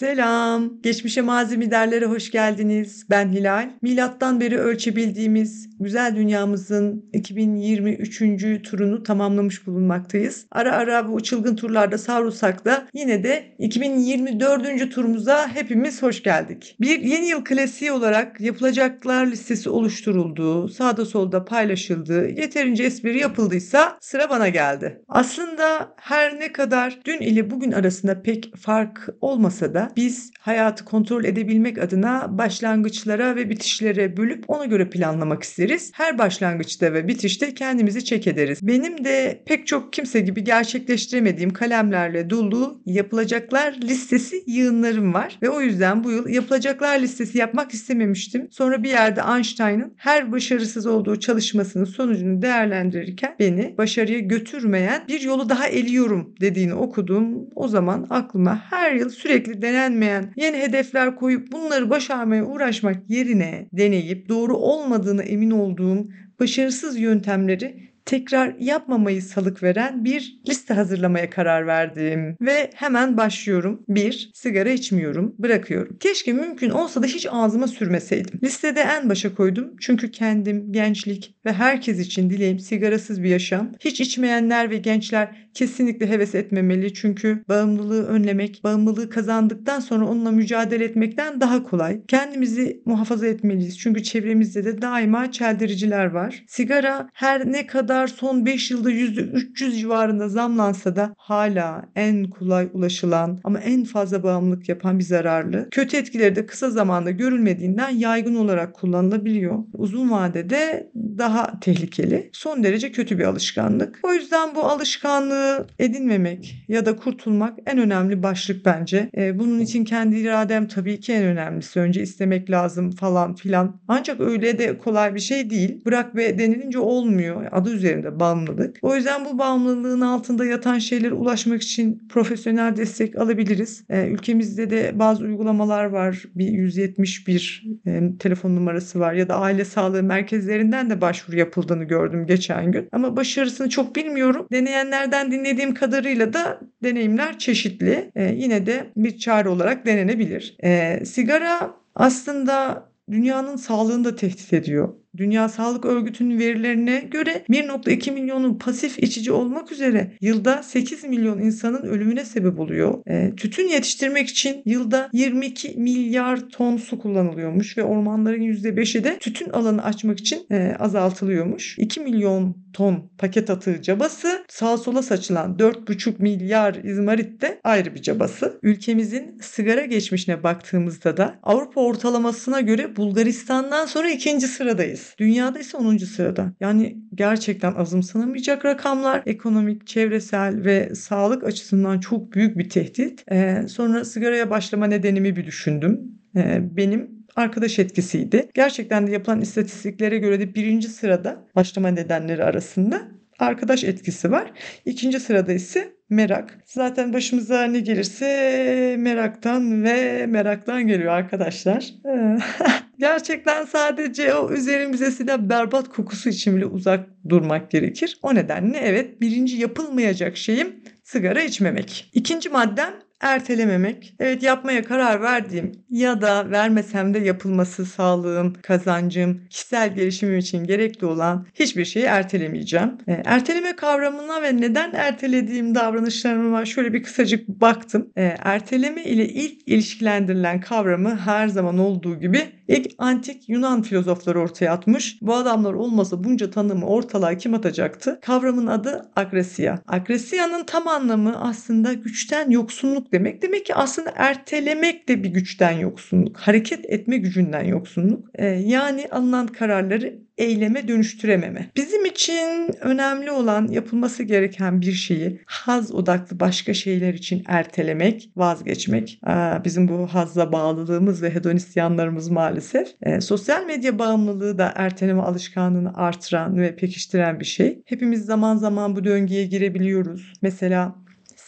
Selam. Geçmişe malzeme derlere hoş geldiniz. Ben Hilal. Milattan beri ölçebildiğimiz güzel dünyamızın 2023. turunu tamamlamış bulunmaktayız. Ara ara bu çılgın turlarda savrulsak da yine de 2024. turumuza hepimiz hoş geldik. Bir yeni yıl klasiği olarak yapılacaklar listesi oluşturuldu, sağda solda paylaşıldı, yeterince espri yapıldıysa sıra bana geldi. Aslında her ne kadar dün ile bugün arasında pek fark olmasa da biz hayatı kontrol edebilmek adına başlangıçlara ve bitişlere bölüp ona göre planlamak isteriz. Her başlangıçta ve bitişte kendimizi çek ederiz. Benim de pek çok kimse gibi gerçekleştiremediğim kalemlerle dolu yapılacaklar listesi yığınlarım var ve o yüzden bu yıl yapılacaklar listesi yapmak istememiştim. Sonra bir yerde Einstein'ın her başarısız olduğu çalışmasının sonucunu değerlendirirken beni başarıya götürmeyen bir yolu daha eliyorum dediğini okudum. O zaman aklıma her yıl sürekli denenmeyen yeni hedefler koyup bunları başarmaya uğraşmak yerine deneyip doğru olmadığını emin olduğum başarısız yöntemleri tekrar yapmamayı salık veren bir liste hazırlamaya karar verdim. Ve hemen başlıyorum. 1. Sigara içmiyorum. Bırakıyorum. Keşke mümkün olsa da hiç ağzıma sürmeseydim. Listede en başa koydum. Çünkü kendim, gençlik ve herkes için dileğim sigarasız bir yaşam. Hiç içmeyenler ve gençler kesinlikle heves etmemeli. Çünkü bağımlılığı önlemek, bağımlılığı kazandıktan sonra onunla mücadele etmekten daha kolay. Kendimizi muhafaza etmeliyiz. Çünkü çevremizde de daima çeldiriciler var. Sigara her ne kadar kadar son 5 yılda %300 civarında zamlansa da hala en kolay ulaşılan ama en fazla bağımlılık yapan bir zararlı. Kötü etkileri de kısa zamanda görülmediğinden yaygın olarak kullanılabiliyor. Uzun vadede daha tehlikeli. Son derece kötü bir alışkanlık. O yüzden bu alışkanlığı edinmemek ya da kurtulmak en önemli başlık bence. E, bunun için kendi iradem tabii ki en önemlisi. Önce istemek lazım falan filan. Ancak öyle de kolay bir şey değil. Bırak ve denilince olmuyor. Adı üzerinde bağımlılık. O yüzden bu bağımlılığın altında yatan şeylere ulaşmak için profesyonel destek alabiliriz. E, ülkemizde de bazı uygulamalar var. Bir 171 e, telefon numarası var ya da aile sağlığı merkezlerinden de başvuru yapıldığını gördüm geçen gün. Ama başarısını çok bilmiyorum. Deneyenlerden dinlediğim kadarıyla da deneyimler çeşitli. E, yine de bir çare olarak denenebilir. Sigara aslında dünyanın sağlığını da tehdit ediyor. Dünya Sağlık Örgütü'nün verilerine göre 1.2 milyonun pasif içici olmak üzere yılda 8 milyon insanın ölümüne sebep oluyor. E, tütün yetiştirmek için yılda 22 milyar ton su kullanılıyormuş ve ormanların %5'i de tütün alanı açmak için e, azaltılıyormuş. 2 milyon ton paket atığı cabası, sağ sola saçılan 4,5 milyar izmarit de ayrı bir cabası. Ülkemizin sigara geçmişine baktığımızda da Avrupa ortalamasına göre Bulgaristan'dan sonra ikinci sıradayız sıradayız. Dünyada ise 10. sırada. Yani gerçekten azımsanamayacak rakamlar. Ekonomik, çevresel ve sağlık açısından çok büyük bir tehdit. Ee, sonra sigaraya başlama nedenimi bir düşündüm. Ee, benim arkadaş etkisiydi. Gerçekten de yapılan istatistiklere göre de birinci sırada başlama nedenleri arasında arkadaş etkisi var. İkinci sırada ise merak. Zaten başımıza ne gelirse meraktan ve meraktan geliyor arkadaşlar. Gerçekten sadece o üzerimize silah berbat kokusu için bile uzak durmak gerekir. O nedenle evet birinci yapılmayacak şeyim sigara içmemek. İkinci maddem ertelememek. Evet yapmaya karar verdiğim ya da vermesem de yapılması sağlığım, kazancım, kişisel gelişimim için gerekli olan hiçbir şeyi ertelemeyeceğim. E, erteleme kavramına ve neden ertelediğim davranışlarıma şöyle bir kısacık baktım. E, erteleme ile ilk ilişkilendirilen kavramı her zaman olduğu gibi ilk antik Yunan filozofları ortaya atmış. Bu adamlar olmasa bunca tanımı ortalığa kim atacaktı? Kavramın adı agresiya. Agresiya'nın tam anlamı aslında güçten yoksunluk demek. Demek ki aslında ertelemek de bir güçten yoksunluk. Hareket etme gücünden yoksunluk. Ee, yani alınan kararları eyleme dönüştürememe. Bizim için önemli olan yapılması gereken bir şeyi haz odaklı başka şeyler için ertelemek, vazgeçmek. Bizim bu hazla bağlılığımız ve hedonist yanlarımız maalesef. E, sosyal medya bağımlılığı da erteleme alışkanlığını artıran ve pekiştiren bir şey. Hepimiz zaman zaman bu döngüye girebiliyoruz. Mesela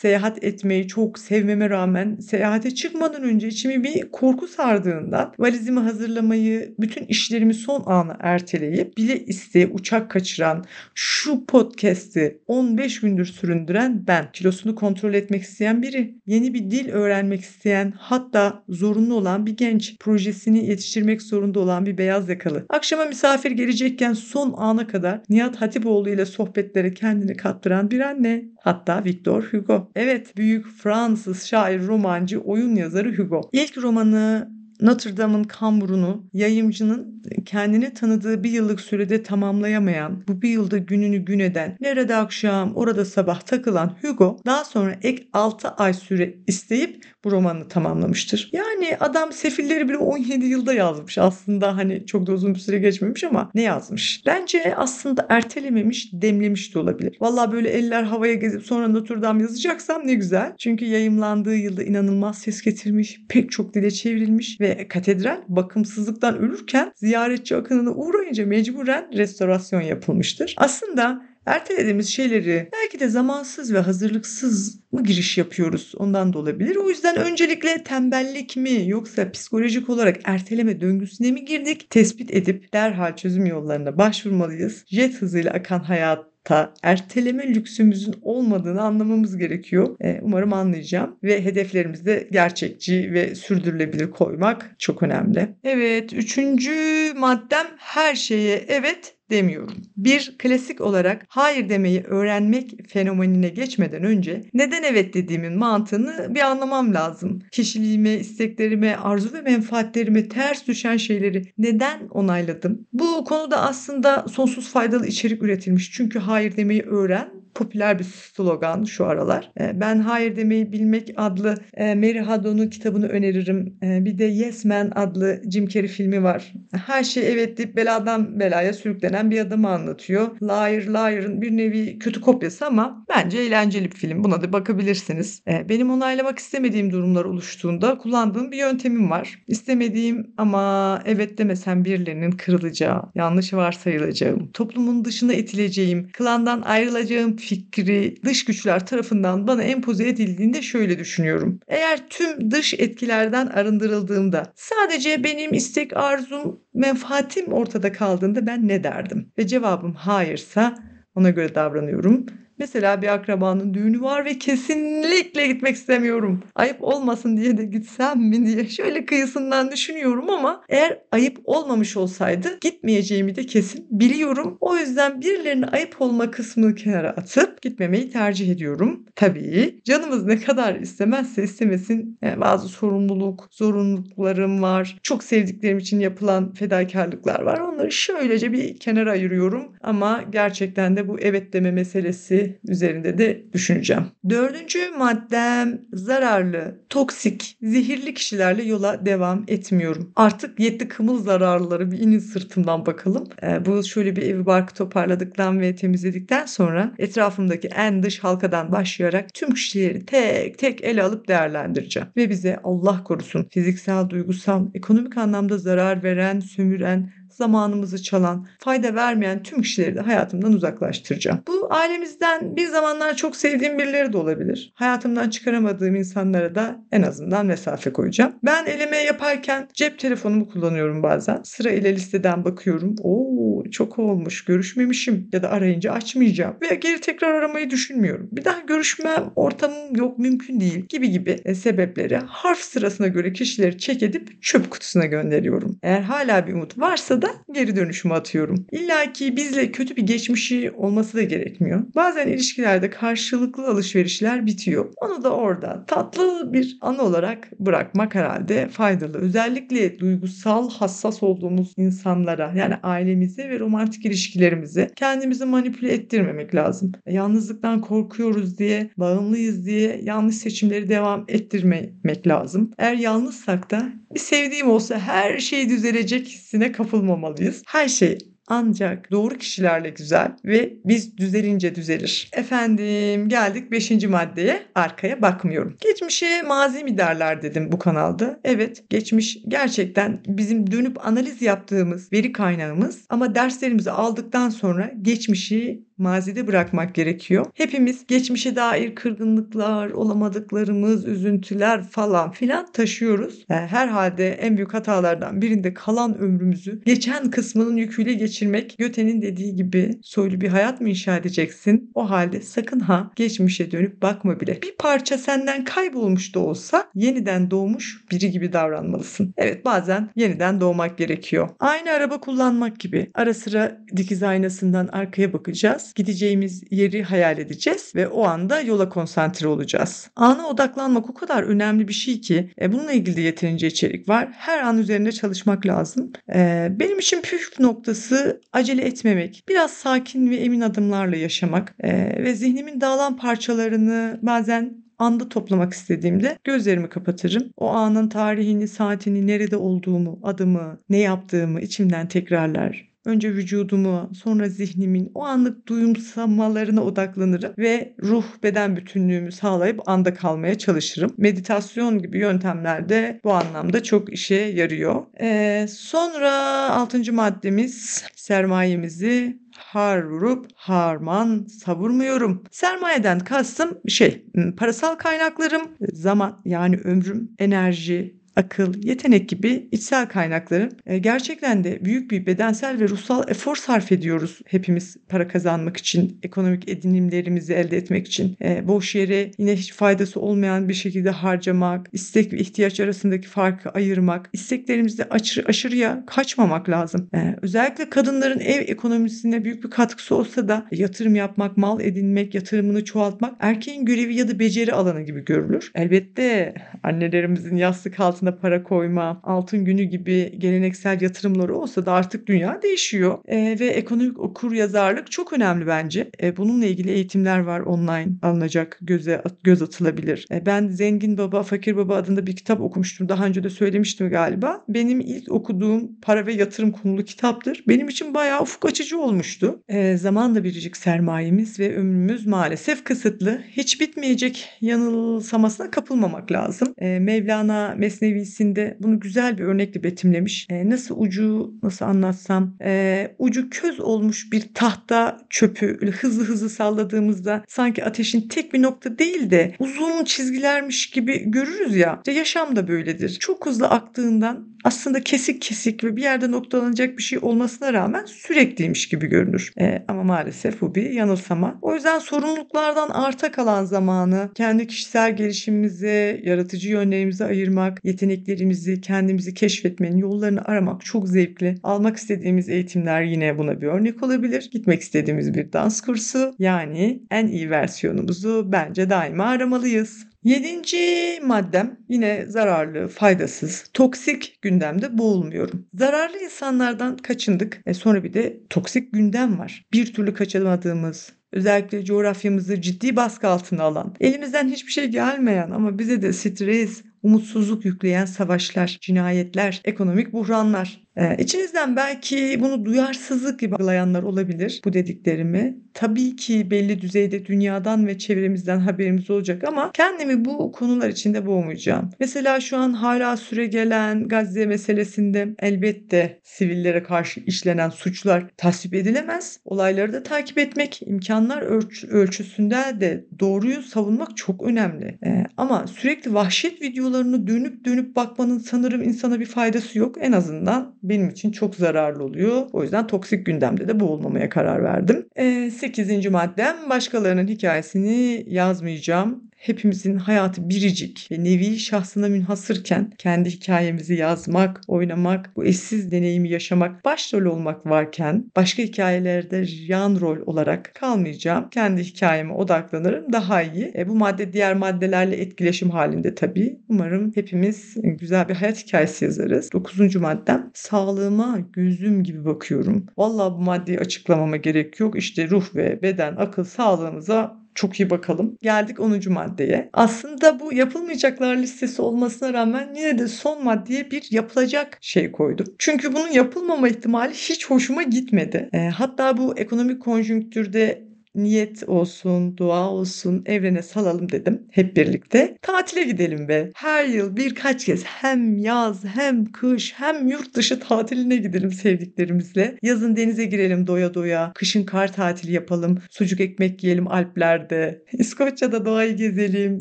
seyahat etmeyi çok sevmeme rağmen seyahate çıkmadan önce içimi bir korku sardığından valizimi hazırlamayı, bütün işlerimi son ana erteleyip bile isteye uçak kaçıran, şu podcast'i 15 gündür süründüren ben. Kilosunu kontrol etmek isteyen biri, yeni bir dil öğrenmek isteyen, hatta zorunlu olan bir genç, projesini yetiştirmek zorunda olan bir beyaz yakalı. Akşama misafir gelecekken son ana kadar Nihat Hatipoğlu ile sohbetlere kendini kaptıran bir anne. Hatta Victor Hugo. Evet, büyük Fransız şair, romancı, oyun yazarı Hugo. İlk romanı Notre Dame'ın kamburunu yayımcının kendini tanıdığı bir yıllık sürede tamamlayamayan, bu bir yılda gününü gün eden, nerede akşam orada sabah takılan Hugo daha sonra ek 6 ay süre isteyip bu romanını tamamlamıştır. Yani adam Sefilleri bile 17 yılda yazmış. Aslında hani çok da uzun bir süre geçmemiş ama ne yazmış? Bence aslında ertelememiş, demlemiş de olabilir. Valla böyle eller havaya gezip sonra Notre Dame yazacaksam ne güzel. Çünkü yayımlandığı yılda inanılmaz ses getirmiş, pek çok dile çevrilmiş ve katedral bakımsızlıktan ölürken ziyaretçi akınına uğrayınca mecburen restorasyon yapılmıştır. Aslında ertelediğimiz şeyleri belki de zamansız ve hazırlıksız mı giriş yapıyoruz ondan da olabilir. O yüzden öncelikle tembellik mi yoksa psikolojik olarak erteleme döngüsüne mi girdik tespit edip derhal çözüm yollarına başvurmalıyız. Jet hızıyla akan hayat ta erteleme lüksümüzün olmadığını anlamamız gerekiyor. Umarım anlayacağım ve hedeflerimizi gerçekçi ve sürdürülebilir koymak çok önemli. Evet, üçüncü maddem her şeye evet demiyorum. Bir klasik olarak hayır demeyi öğrenmek fenomenine geçmeden önce neden evet dediğimin mantığını bir anlamam lazım. Kişiliğime, isteklerime, arzu ve menfaatlerime ters düşen şeyleri neden onayladım? Bu konuda aslında sonsuz faydalı içerik üretilmiş. Çünkü hayır demeyi öğren popüler bir slogan şu aralar. Ben Hayır Demeyi Bilmek adlı Mary Hadon'un kitabını öneririm. Bir de Yes Man adlı Jim Carrey filmi var. Her şey evet deyip beladan belaya sürüklenen bir adamı anlatıyor. Liar Liar'ın bir nevi kötü kopyası ama bence eğlenceli bir film. Buna da bakabilirsiniz. Benim onaylamak istemediğim durumlar oluştuğunda kullandığım bir yöntemim var. İstemediğim ama evet demesem birilerinin kırılacağı, yanlış varsayılacağım, toplumun dışına itileceğim, klandan ayrılacağım fikri dış güçler tarafından bana empoze edildiğinde şöyle düşünüyorum. Eğer tüm dış etkilerden arındırıldığımda sadece benim istek, arzum, menfaatim ortada kaldığında ben ne derdim? Ve cevabım hayırsa ona göre davranıyorum Mesela bir akrabanın düğünü var ve kesinlikle gitmek istemiyorum. Ayıp olmasın diye de gitsem mi diye şöyle kıyısından düşünüyorum ama eğer ayıp olmamış olsaydı gitmeyeceğimi de kesin biliyorum. O yüzden birilerine ayıp olma kısmını kenara atıp gitmemeyi tercih ediyorum. Tabii canımız ne kadar istemezse istemesin yani bazı sorumluluk, zorunluluklarım var. Çok sevdiklerim için yapılan fedakarlıklar var. Onları şöylece bir kenara ayırıyorum ama gerçekten de bu evet deme meselesi üzerinde de düşüneceğim. Dördüncü maddem zararlı, toksik, zehirli kişilerle yola devam etmiyorum. Artık yetti kımıl zararlıları bir inin sırtımdan bakalım. Ee, bu şöyle bir evi barkı toparladıktan ve temizledikten sonra etrafımdaki en dış halkadan başlayarak tüm kişileri tek tek ele alıp değerlendireceğim. Ve bize Allah korusun fiziksel, duygusal, ekonomik anlamda zarar veren, sömüren, zamanımızı çalan, fayda vermeyen tüm kişileri de hayatımdan uzaklaştıracağım. Bu ailemizden bir zamanlar çok sevdiğim birileri de olabilir. Hayatımdan çıkaramadığım insanlara da en azından mesafe koyacağım. Ben eleme yaparken cep telefonumu kullanıyorum bazen. Sıra ile listeden bakıyorum. Oo çok olmuş görüşmemişim ya da arayınca açmayacağım. Veya geri tekrar aramayı düşünmüyorum. Bir daha görüşmem ortamım yok mümkün değil gibi gibi e, sebepleri harf sırasına göre kişileri çek edip çöp kutusuna gönderiyorum. Eğer hala bir umut varsa da geri dönüşümü atıyorum. İlla ki bizle kötü bir geçmişi olması da gerekmiyor. Bazen ilişkilerde karşılıklı alışverişler bitiyor. Onu da orada tatlı bir anı olarak bırakmak herhalde faydalı. Özellikle duygusal hassas olduğumuz insanlara yani ailemize ve romantik ilişkilerimize kendimizi manipüle ettirmemek lazım. Yalnızlıktan korkuyoruz diye, bağımlıyız diye yanlış seçimleri devam ettirmemek lazım. Eğer yalnızsak da bir sevdiğim olsa her şey düzelecek hissine kapılmamalıyız. Her şey ancak doğru kişilerle güzel ve biz düzelince düzelir. Efendim geldik 5. maddeye arkaya bakmıyorum. Geçmişe mazi mi derler dedim bu kanalda. Evet geçmiş gerçekten bizim dönüp analiz yaptığımız veri kaynağımız ama derslerimizi aldıktan sonra geçmişi mazide bırakmak gerekiyor. Hepimiz geçmişe dair kırgınlıklar, olamadıklarımız, üzüntüler falan filan taşıyoruz. Yani herhalde en büyük hatalardan birinde kalan ömrümüzü geçen kısmının yüküyle geçirmek. Göte'nin dediği gibi soylu bir hayat mı inşa edeceksin? O halde sakın ha geçmişe dönüp bakma bile. Bir parça senden kaybolmuş da olsa yeniden doğmuş biri gibi davranmalısın. Evet bazen yeniden doğmak gerekiyor. Aynı araba kullanmak gibi. Ara sıra dikiz aynasından arkaya bakacağız. Gideceğimiz yeri hayal edeceğiz ve o anda yola konsantre olacağız. Ana odaklanmak o kadar önemli bir şey ki e, bununla ilgili de yeterince içerik var. Her an üzerinde çalışmak lazım. E, benim için püf noktası acele etmemek. Biraz sakin ve emin adımlarla yaşamak e, ve zihnimin dağılan parçalarını bazen anda toplamak istediğimde gözlerimi kapatırım. O anın tarihini, saatini, nerede olduğumu, adımı, ne yaptığımı içimden tekrarlar. Önce vücudumu, sonra zihnimin o anlık duyumsamalarına odaklanırım ve ruh beden bütünlüğümü sağlayıp anda kalmaya çalışırım. Meditasyon gibi yöntemler bu anlamda çok işe yarıyor. Ee, sonra altıncı maddemiz sermayemizi har vurup harman savurmuyorum. Sermayeden kastım şey parasal kaynaklarım, zaman yani ömrüm, enerji, akıl, yetenek gibi içsel kaynakların e, gerçekten de büyük bir bedensel ve ruhsal efor sarf ediyoruz hepimiz para kazanmak için, ekonomik edinimlerimizi elde etmek için. E, boş yere yine hiç faydası olmayan bir şekilde harcamak, istek ve ihtiyaç arasındaki farkı ayırmak, isteklerimizde aşırı, aşırıya kaçmamak lazım. E, özellikle kadınların ev ekonomisine büyük bir katkısı olsa da yatırım yapmak, mal edinmek, yatırımını çoğaltmak erkeğin görevi ya da beceri alanı gibi görülür. Elbette annelerimizin yastık altında altına para koyma, altın günü gibi geleneksel yatırımları olsa da artık dünya değişiyor. E, ve ekonomik okur yazarlık çok önemli bence. E, bununla ilgili eğitimler var online alınacak, göze göz atılabilir. E, ben Zengin Baba, Fakir Baba adında bir kitap okumuştum. Daha önce de söylemiştim galiba. Benim ilk okuduğum para ve yatırım konulu kitaptır. Benim için bayağı ufuk açıcı olmuştu. E, zamanla biricik sermayemiz ve ömrümüz maalesef kısıtlı. Hiç bitmeyecek yanılsamasına kapılmamak lazım. E, Mevlana Mesnevi seviyesinde bunu güzel bir örnekle betimlemiş. E, nasıl ucu nasıl anlatsam e, ucu köz olmuş bir tahta çöpü hızlı hızlı salladığımızda sanki ateşin tek bir nokta değil de uzun çizgilermiş gibi görürüz ya. İşte yaşam da böyledir. Çok hızlı aktığından aslında kesik kesik ve bir yerde noktalanacak bir şey olmasına rağmen sürekliymiş gibi görünür. E, ama maalesef bu bir yanılsama. O yüzden sorumluluklardan arta kalan zamanı kendi kişisel gelişimimize, yaratıcı yönlerimize ayırmak, yeteneklerimizi, kendimizi keşfetmenin yollarını aramak çok zevkli. Almak istediğimiz eğitimler yine buna bir örnek olabilir. Gitmek istediğimiz bir dans kursu yani en iyi versiyonumuzu bence daima aramalıyız. Yedinci maddem yine zararlı, faydasız, toksik gündemde boğulmuyorum. Zararlı insanlardan kaçındık. E sonra bir de toksik gündem var. Bir türlü kaçamadığımız, özellikle coğrafyamızı ciddi baskı altına alan, elimizden hiçbir şey gelmeyen ama bize de stres, umutsuzluk yükleyen savaşlar, cinayetler, ekonomik buhranlar. Ee, içinizden belki bunu duyarsızlık gibi algılayanlar olabilir bu dediklerimi. Tabii ki belli düzeyde dünyadan ve çevremizden haberimiz olacak ama kendimi bu konular içinde boğmayacağım. Mesela şu an hala süre gelen Gazze meselesinde elbette sivillere karşı işlenen suçlar tasvip edilemez. Olayları da takip etmek, imkanlar ölç- ölçüsünde de doğruyu savunmak çok önemli. Ee, ama sürekli vahşet videolarını dönüp dönüp bakmanın sanırım insana bir faydası yok. En azından benim için çok zararlı oluyor. O yüzden toksik gündemde de boğulmamaya karar verdim. E, 8. maddem başkalarının hikayesini yazmayacağım hepimizin hayatı biricik ve nevi şahsına münhasırken kendi hikayemizi yazmak, oynamak, bu eşsiz deneyimi yaşamak, başrol olmak varken başka hikayelerde yan rol olarak kalmayacağım. Kendi hikayeme odaklanırım daha iyi. E, bu madde diğer maddelerle etkileşim halinde tabii. Umarım hepimiz güzel bir hayat hikayesi yazarız. Dokuzuncu maddem sağlığıma gözüm gibi bakıyorum. Vallahi bu maddeyi açıklamama gerek yok. İşte ruh ve beden, akıl sağlığımıza çok iyi bakalım. Geldik 10. maddeye. Aslında bu yapılmayacaklar listesi olmasına rağmen yine de son maddeye bir yapılacak şey koydum. Çünkü bunun yapılmama ihtimali hiç hoşuma gitmedi. E, hatta bu ekonomik konjonktürde niyet olsun, dua olsun, evrene salalım dedim hep birlikte. Tatile gidelim be. Her yıl birkaç kez hem yaz hem kış hem yurt dışı tatiline gidelim sevdiklerimizle. Yazın denize girelim doya doya. Kışın kar tatili yapalım. Sucuk ekmek yiyelim Alplerde. İskoçya'da doğayı gezelim.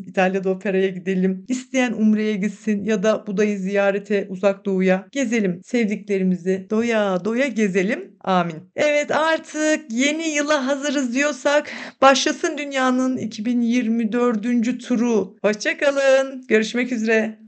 İtalya'da operaya gidelim. İsteyen Umre'ye gitsin ya da Buda'yı ziyarete uzak doğuya gezelim. Sevdiklerimizi doya doya gezelim. Amin. Evet artık yeni yıla hazırız diyorsak başlasın dünyanın 2024. turu. Hoşçakalın. Görüşmek üzere.